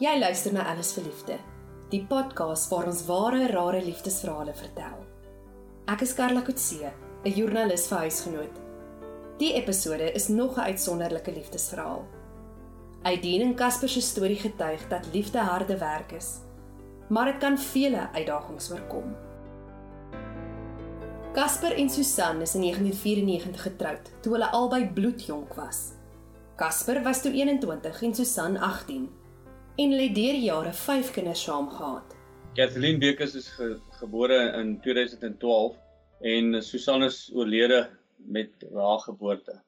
Jy luister na Alles vir Liefde, die podcast waar ons ware, rare liefdesverhale vertel. Ek is Karla Kutse, 'n joernalis vir huisgenoot. Die episode is nog 'n uitsonderlike liefdesverhaal. Aideen en Casper se storie getuig dat liefde harde werk is, maar dit kan vele uitdagings oorkom. Casper en Susan is in 1994 getroud, toe hulle albei bloedjonk was. Casper was toe 21 en Susan 18 en hulle het deur jare 5 kinders saam gehad. Kathleen Bekes is ge gebore in 2012 en Susan is oorlede met haar geboorte.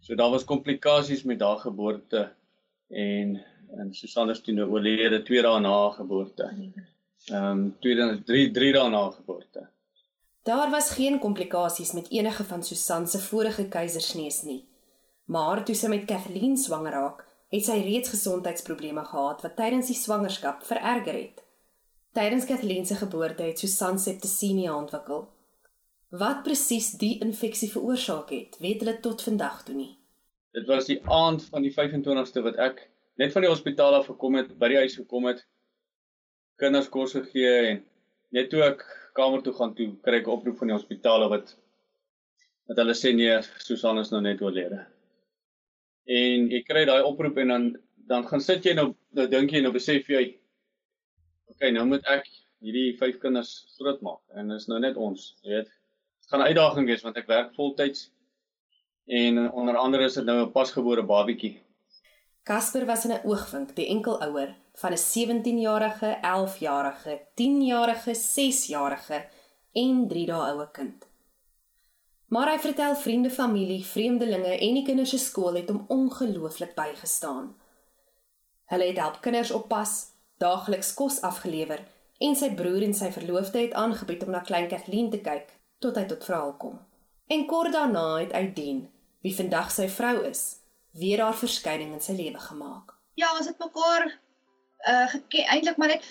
So daar was komplikasies met haar geboorte en en Susan is toe oorlede 2 dae na haar geboorte. Ehm um, 3 3 dae na haar geboorte. Daar was geen komplikasies met enige van Susan se vorige keisersnees nie. Maar toe sy met Kathleen swanger raak, het sy reeds gesondheidsprobleme gehad wat tydens die swangerskap vererger het. Tydens Kathleen se geboorte het Susan septisemie ontwikkel. Wat presies die infeksie veroorsaak het, weet hulle tot vandag toe nie. Dit was die aand van die 25ste wat ek net van die hospitaal af gekom het, by die huis gekom het, kinders kos gegee en net toe ek kamer toe gaan toe kry ek 'n oproep van die hospitaal wat wat hulle sê nee, Susan is nou net oorlede en jy kry daai oproep en dan dan gaan sit jy nou nou dink jy nou besef jy okay nou moet ek hierdie vyf kinders grootmaak. En is nou net ons jy weet. Dit gaan 'n uitdaging wees want ek werk voltyds en onder andere is dit nou 'n pasgebore babietjie. Casper was in 'n oogwink die enkelouer van 'n 17-jarige, 11-jarige, 10-jarige, 6-jarige en 3 dae oue kind. Maar hy vertel vriende, familie, vreemdelinge en die kinders se skool het hom ongelooflik bygestaan. Hulle het help kinders oppas, daagliks kos afgelewer en sy broer en sy verloofde het aangebied om na klein Kathleen te kyk tot hy tot verhaal kom. En kort daarna het Aideen, wie vandag sy vrou is, weer haar verskyning in sy lewe gemaak. Ja, ons het mekaar uh eintlik maar net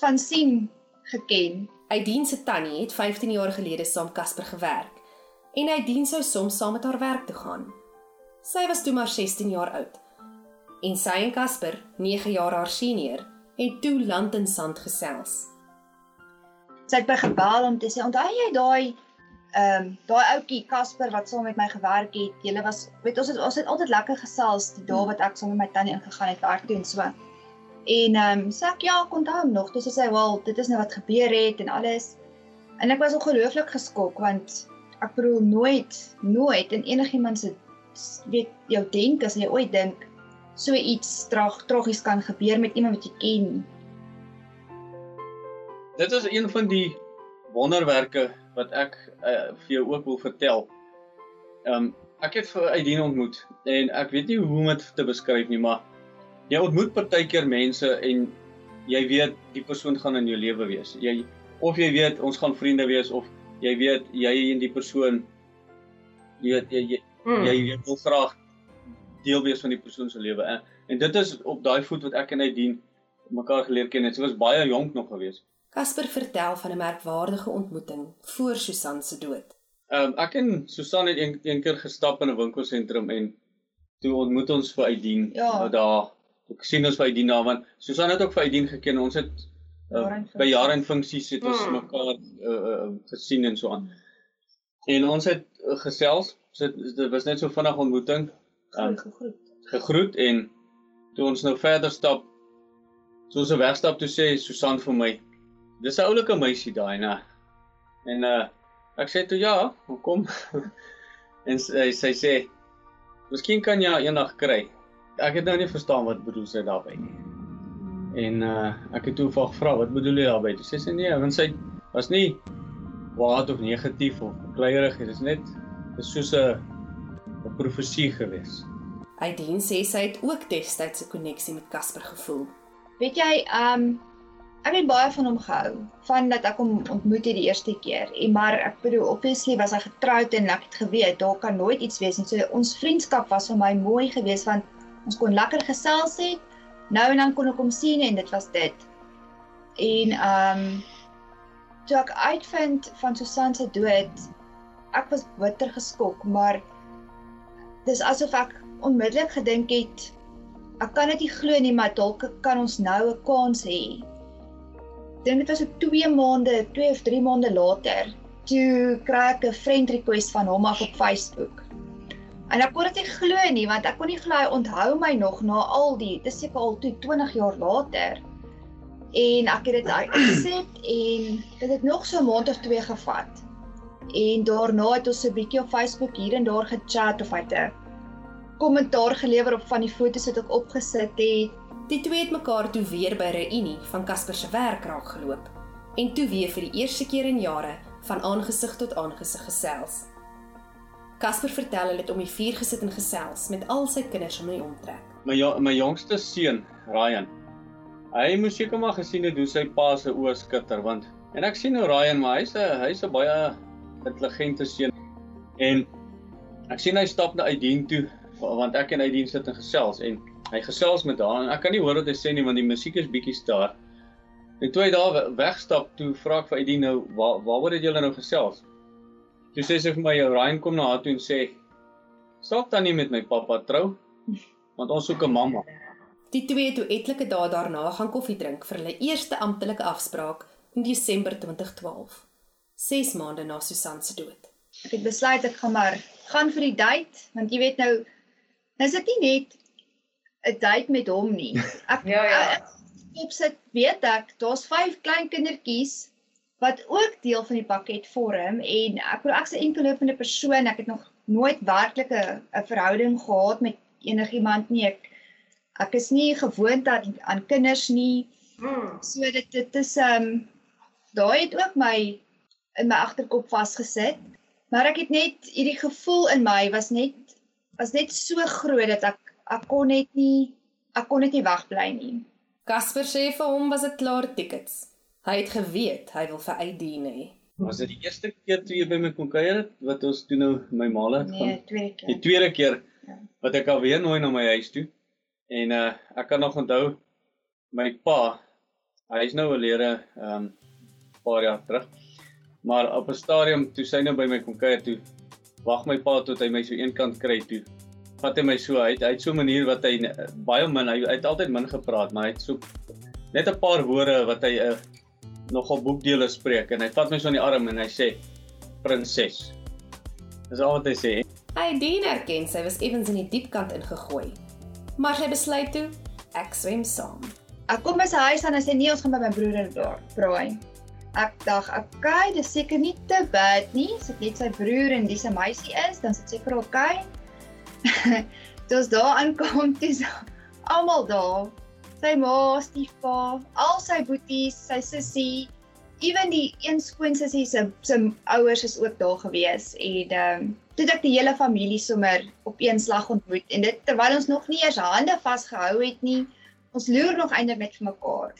van sien geken Aideen se tannie het 15 jaar gelede saam Casper gewerk en Aideen sou soms saam met haar werk toe gaan. Sy was toe maar 16 jaar oud. En sy en Casper, 9 jaar haar senior, het toe land en sand gesels. Sy het by gebel om te sê, "Onthou jy daai ehm um, daai ouetjie Casper wat saam met my gewerk het? Julle was weet ons het ons het altyd lekker gesels die dae wat ek saam met my tannie ingegaan het werk toe en so." En ehm um, sê ek ja, ek onthou hom nog. Dis sê hy, "Wel, dit is nou wat gebeur het en alles." En ek was ongelooflik geskok want ek bedoel nooit nooit in enigiemand se weet jou denk as jy ooit dink so iets trag tragies kan gebeur met iemand wat jy ken. Dit is een van die wonderwerke wat ek uh, vir jou ook wil vertel. Ehm um, ek het vir Aideen ontmoet en ek weet nie hoe om dit te beskryf nie, maar jy ontmoet partykeer mense en jy weet die persoon gaan in jou lewe wees. Jy of jy weet ons gaan vriende wees of jy weet jy en die persoon jy weet jy jy, hmm. jy, jy wil graag deel wees van die persoon se lewe. En, en dit is op daai voet wat ek en hy dien mekaar geleer ken het. Sy was baie jonk nog gewees. Casper vertel van 'n merkwaardige ontmoeting voor Susan se dood. Ehm um, ek en Susan het een, een keer gestap in 'n winkelsentrum en toe ontmoet ons vir Aideen ja. nou daar ek sien ons by Dina want Susan het ook vir Aideen geken. Ons het uh, by jare en funksies het ons mm. mekaar uh, uh, gesien en so aan. En ons het uh, gesels. So, dit was net so vinnig ontmoeting. Um, gegroet. Gegroet en toe ons nou verder stap soos 'n wegstap toe sê Susan vir my. Dis 'n oulike meisie daai, né? En uh ek sê toe ja, kom. en sy sy sê Miskien kan jy eendag kry ek het nou nie verstaan wat bedoel sy daarby nie. En uh ek het toe vir gevra wat bedoel jy daarby? Sy sê nee, want sy was nie kwaad of negatief of kleierig, dit is net is soos 'n 'n profesie gewees. Aideen sê sy het ook destyds 'n koneksie met Casper gevoel. Weet jy, um ek het baie van hom gehou, van dat ek hom ontmoet het die eerste keer. En maar ek bedoel obviously was hy getroud en ek het geweet daar kan nooit iets wees nie. So ons vriendskap was vir my mooi geweest want ons kon lekker gesels het. Nou en dan kon ek hom sien en dit was dit. En ehm um, toe ek uitvind van Susan se dood, ek was bitter geskok, maar dis asof ek onmiddellik gedink het ek kan dit nie glo nie, maar dalk kan ons nou 'n kans hê. Dink dit was 'n 2 maande, 2 of 3 maande later, toe kry ek 'n friend request van hom af op Facebook. En ek kon dit nie glo nie want ek kon nie glo hy onthou my nog na al die, dis seker al toe 20 jaar later. En ek het dit accept en dit het nog so 'n maand of twee gevat. En daarna het ons 'n bietjie op Facebook hier en daar gechat of hy 'n kommentaar gelewer op van die foto's wat ek opgesit het. Die twee het mekaar toe weer by 'n reunie van Casper se werk raak geloop en toe weer vir die eerste keer in jare van aangesig tot aangesig gesels. Casper vertel hulle het om die vuur gesit en gesels met al sy kinders om die omtrek. My ja, my jongste seun, Ryan. Hy moes seker maar gesien het hoe sy pa se oë skitter want en ek sien hoe Ryan maar hy's 'n hy's 'n baie intelligente seun. En ek sien hy stap na Aidien toe want ek en Aidien sit en gesels en hy gesels met haar en ek kan nie hoor wat hy sê nie want die musiek is bietjie staar. En toe hy daar wegstap, toe vra ek vir Aidien nou, waar waaroor het julle nou gesels? Toe sê sy vir my, Ryan kom na haar toe en sê, "Sal dan nie met my pappa trou want ons soek 'n mamma." Die twee het toe etlike dae daarna gaan koffie drink vir hulle eerste amptelike afspraak in Desember 2012, 6 maande na Susan se dood. Ek het besluit ek gaan maar gaan vir die date want jy weet nou is dit nie net 'n date met hom nie. Ek Ja, ja. ek- op sit weet ek daar's vyf klein kindertjies wat ook deel van die pakket vorm en ek wil ek's 'n enkellopende persoon. Ek het nog nooit werklik 'n verhouding gehad met enigiemand nie. Ek ek is nie gewoond aan aan kinders nie. Mm. So dit dit is ehm um, daai het ook my in my agterkop vasgesit. Maar ek het net hierdie gevoel in my was net was net so groot dat ek ek kon net nie ek kon net nie wegbly nie. Casper sê vir hom was dit klaar tickets. Hy het geweet hy wil vir Aideen hê. Was dit die eerste keer toe jy by my kom kuier het wat ons toe nou my maal het gaan? Nee, tweede Die keer. tweede keer Ja. wat ek alweer nooi na my huis toe. En uh ek kan nog onthou my pa, hy is nou oorlede um paar jaar terug. Maar op 'n stadium toe sy nou by my kom kuier toe, wag my pa tot hy my so eenkant kry toe. Vat hy my so uit. Hy het so 'n manier wat hy uh, baie min, hy, hy het altyd min gepraat, maar hy het so net 'n paar woorde wat hy 'n uh, nogal boekdele spreek en hy vat my so aan die arm en hy sê prinses. Dis al wat hy sê. Aideen erken sy was effens in die diep kant ingegooi. Maar sy besluit toe ek swem saam. Ek kom by sy huis aan en hy sê nee, ons gaan by my broer daar braai. Ek dink, okay, dis seker nie te bad nie. As dit net sy broer en dis 'n meisie is, dan is dit seker okay. Toe ons daar aankom, dis almal daar. Sy ma, stiefpa, al sy boeties, sy sussie, ewen die een skoonsussie se se ouers is ook daar gewees en ehm um, toe het ek die hele familie sommer op een slag ontmoet en dit terwyl ons nog nie eers hande vasgehou het nie. Ons loer nog eintlik net vir mekaar.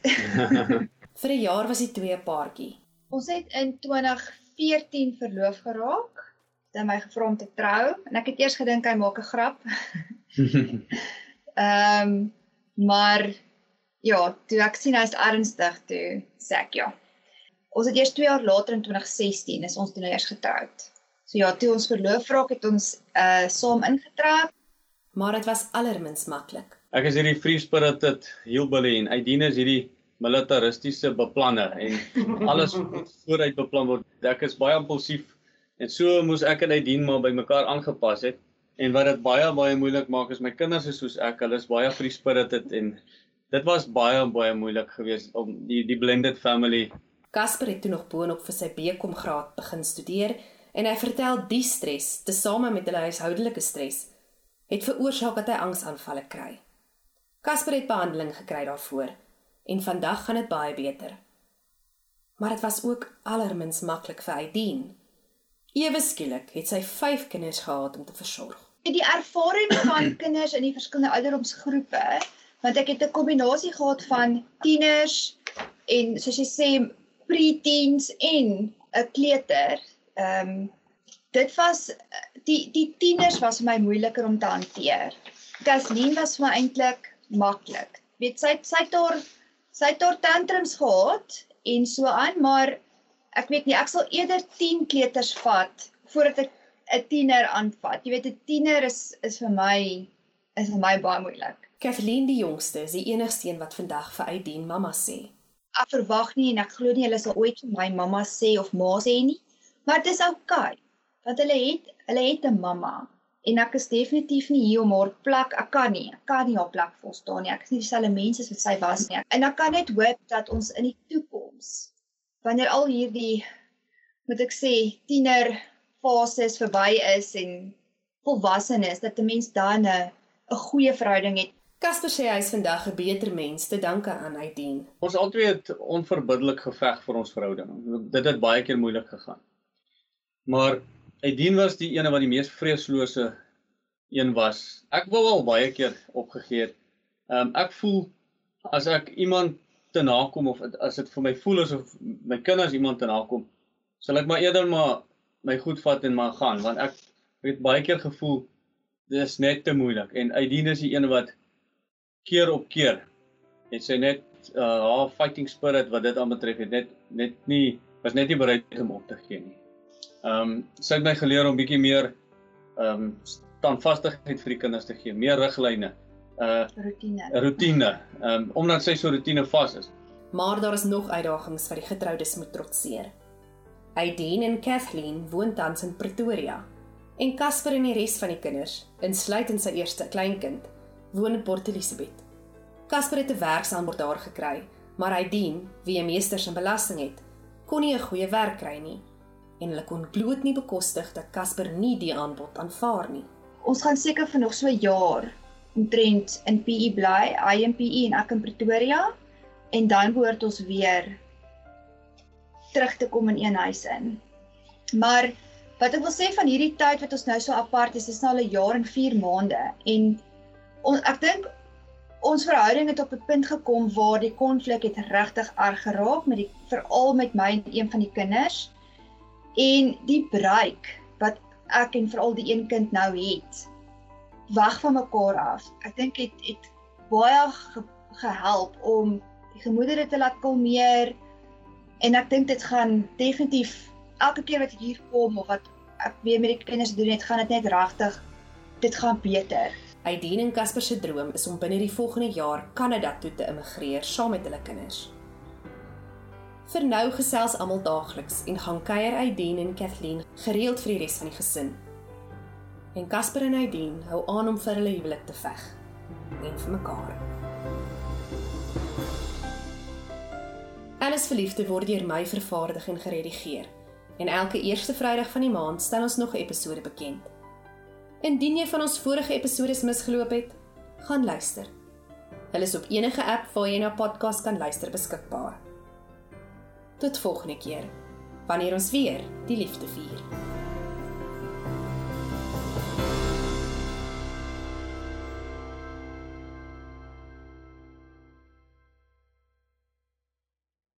Vir 'n jaar was die twee paartjie. ons het in 2014 verloof geraak. Hy het my gevra om te trou en ek het eers gedink hy maak 'n grap. Ehm um, maar ja, toe ek sien hy's ernstig toe sê ek ja. Ons het eers 2 jaar later in 2016 is ons toe nou eers getroud. So ja, toe ons verloof raak het ons uh saam ingetrek. Maar dit was allermins maklik. Ek is hierdie free spirited hillbilly en Aidine is hierdie militaristiese beplanner en alles moet vooruit beplan word. Ek is baie impulsief en so moes ek en Aidine maar by mekaar aangepas het. En wat dit baie baie moeilik maak is my kinders is soos ek, hulle is baie free spirited en dit was baie baie moeilik geweest om die die blended family. Casper het toe nog boonop vir sy BCom graad begin studeer en hy vertel die stres, tesame met hulle huishoudelike stres, het veroorsaak dat hy angsaanvalle kry. Casper het behandeling gekry daarvoor en vandag gaan dit baie beter. Maar dit was ook allermins maklik vir Aideen. Ewe skielik het sy 5 kinders gehad om te versorg. die ervaring van kinders in die verskillende ouderdomsgroepe want ek het 'n kombinasie gehad van tieners en soos jy sê preteens en 'n kleuter. Ehm um, dit was die die tieners was vir my moeiliker om te hanteer. Kathleen was vir my eintlik maklik. Weet sy sy het haar sy het haar tantrums gehad en so aan, maar ek weet nie ek sal eerder 10 kleuters vat voordat ek 'n tiener aanvat. Jy weet 'n tiener is is vir my is vir my baie moeilik. Kathleen die jongste is die enigste een wat vandag vir Aideen mamma sê. Ek verwag nie en ek glo nie hulle sal ooit vir my mamma sê of ma sê nie, maar dit is oukei. Okay, want hulle het hulle het 'n mamma en ek is definitief nie hier om haar plek, ek kan nie, ek kan nie haar plek volstaan nie. Ek is nie dieselfde mens as wat sy was nie. En ek kan net hoop dat ons in die toekoms wanneer al hierdie moet ek sê tiener fases verby is en volwassenes dat 'n mens dan 'n 'n goeie verhouding het. Casper sê hy is vandag 'n beter mens te danke aan Aideen. Ons albei het onverbiddelik geveg vir ons verhouding. Dit het baie keer moeilik gegaan. Maar Aideen was die ene wat die mees vreeslose een was. Ek wou al baie keer opgegee het. Ehm um, ek voel as ek iemand te nakom of as dit vir my voel asof my kinders iemand te nakom, sal ek maar eerder maar my goed vat en maar gaan want ek het baie keer gevoel dis net te moeilik en Aideen is die een wat keer op keer het sy net uh, haar fighting spirit wat dit aanbetref het net net nie was net nie bereid om op te gee nie. Ehm um, sy het my geleer om bietjie meer ehm um, standvastigheid vir die kinders te gee, meer riglyne, uh rotine. Rotine. Ehm um, omdat sy so rotine vas is. Maar daar is nog uitdagings wat die getroudes moet trotseer. Aideen en Kathleen woon tans in Pretoria en Casper en die res van die kinders, insluitend sy eerste kleinkind, woon in Port Elizabeth. Casper het 'n werksaanbod daar gekry, maar hy dien wie 'n meesters in belasting het, kon nie 'n goeie werk kry nie en hulle kon bloot nie bekostig dat Casper nie die aanbod aanvaar nie. Ons gaan seker vir nog so 'n jaar omtrent in PE bly, hy in PE en ek in Pretoria en dan behoort ons weer terug te kom in een huis in. Maar Wat ek wil sê van hierdie tyd wat ons nou so apart is, is nou al 'n jaar en 4 maande en on, ek dink ons verhouding het op 'n punt gekom waar die konflik het regtig erg geraak met die veral met my en een van die kinders en die breek wat ek en veral die een kind nou het weg van mekaar af. Ek dink dit het, het baie ge, gehelp om die gemoedere te laat kalmeer en ek dink dit gaan definitief elke keer wat ek hier kom of wat ek weer met die kinders doen het, gaan dit net regtig dit gaan beter. Aideen en Casper se droom is om binne die volgende jaar Kanada toe te immigreer saam met hulle kinders. Vir nou gesels almal daagliks en gaan kuier Aideen en Kathleen gereeld vir die res van die gesin. En Casper en Aideen hou aan om vir hulle huwelik te veg en vir mekaar. Alles verliefde word deur my vervaardig en geredigeer en elke eerste Vrydag van die maand stel ons nog 'n episode bekend. Indien jy van ons vorige episode misgeloop het, gaan luister. Hulle is op enige app waar jy na podcast kan luister beskikbaar. Tot volgende keer, wanneer ons weer die liefde vier.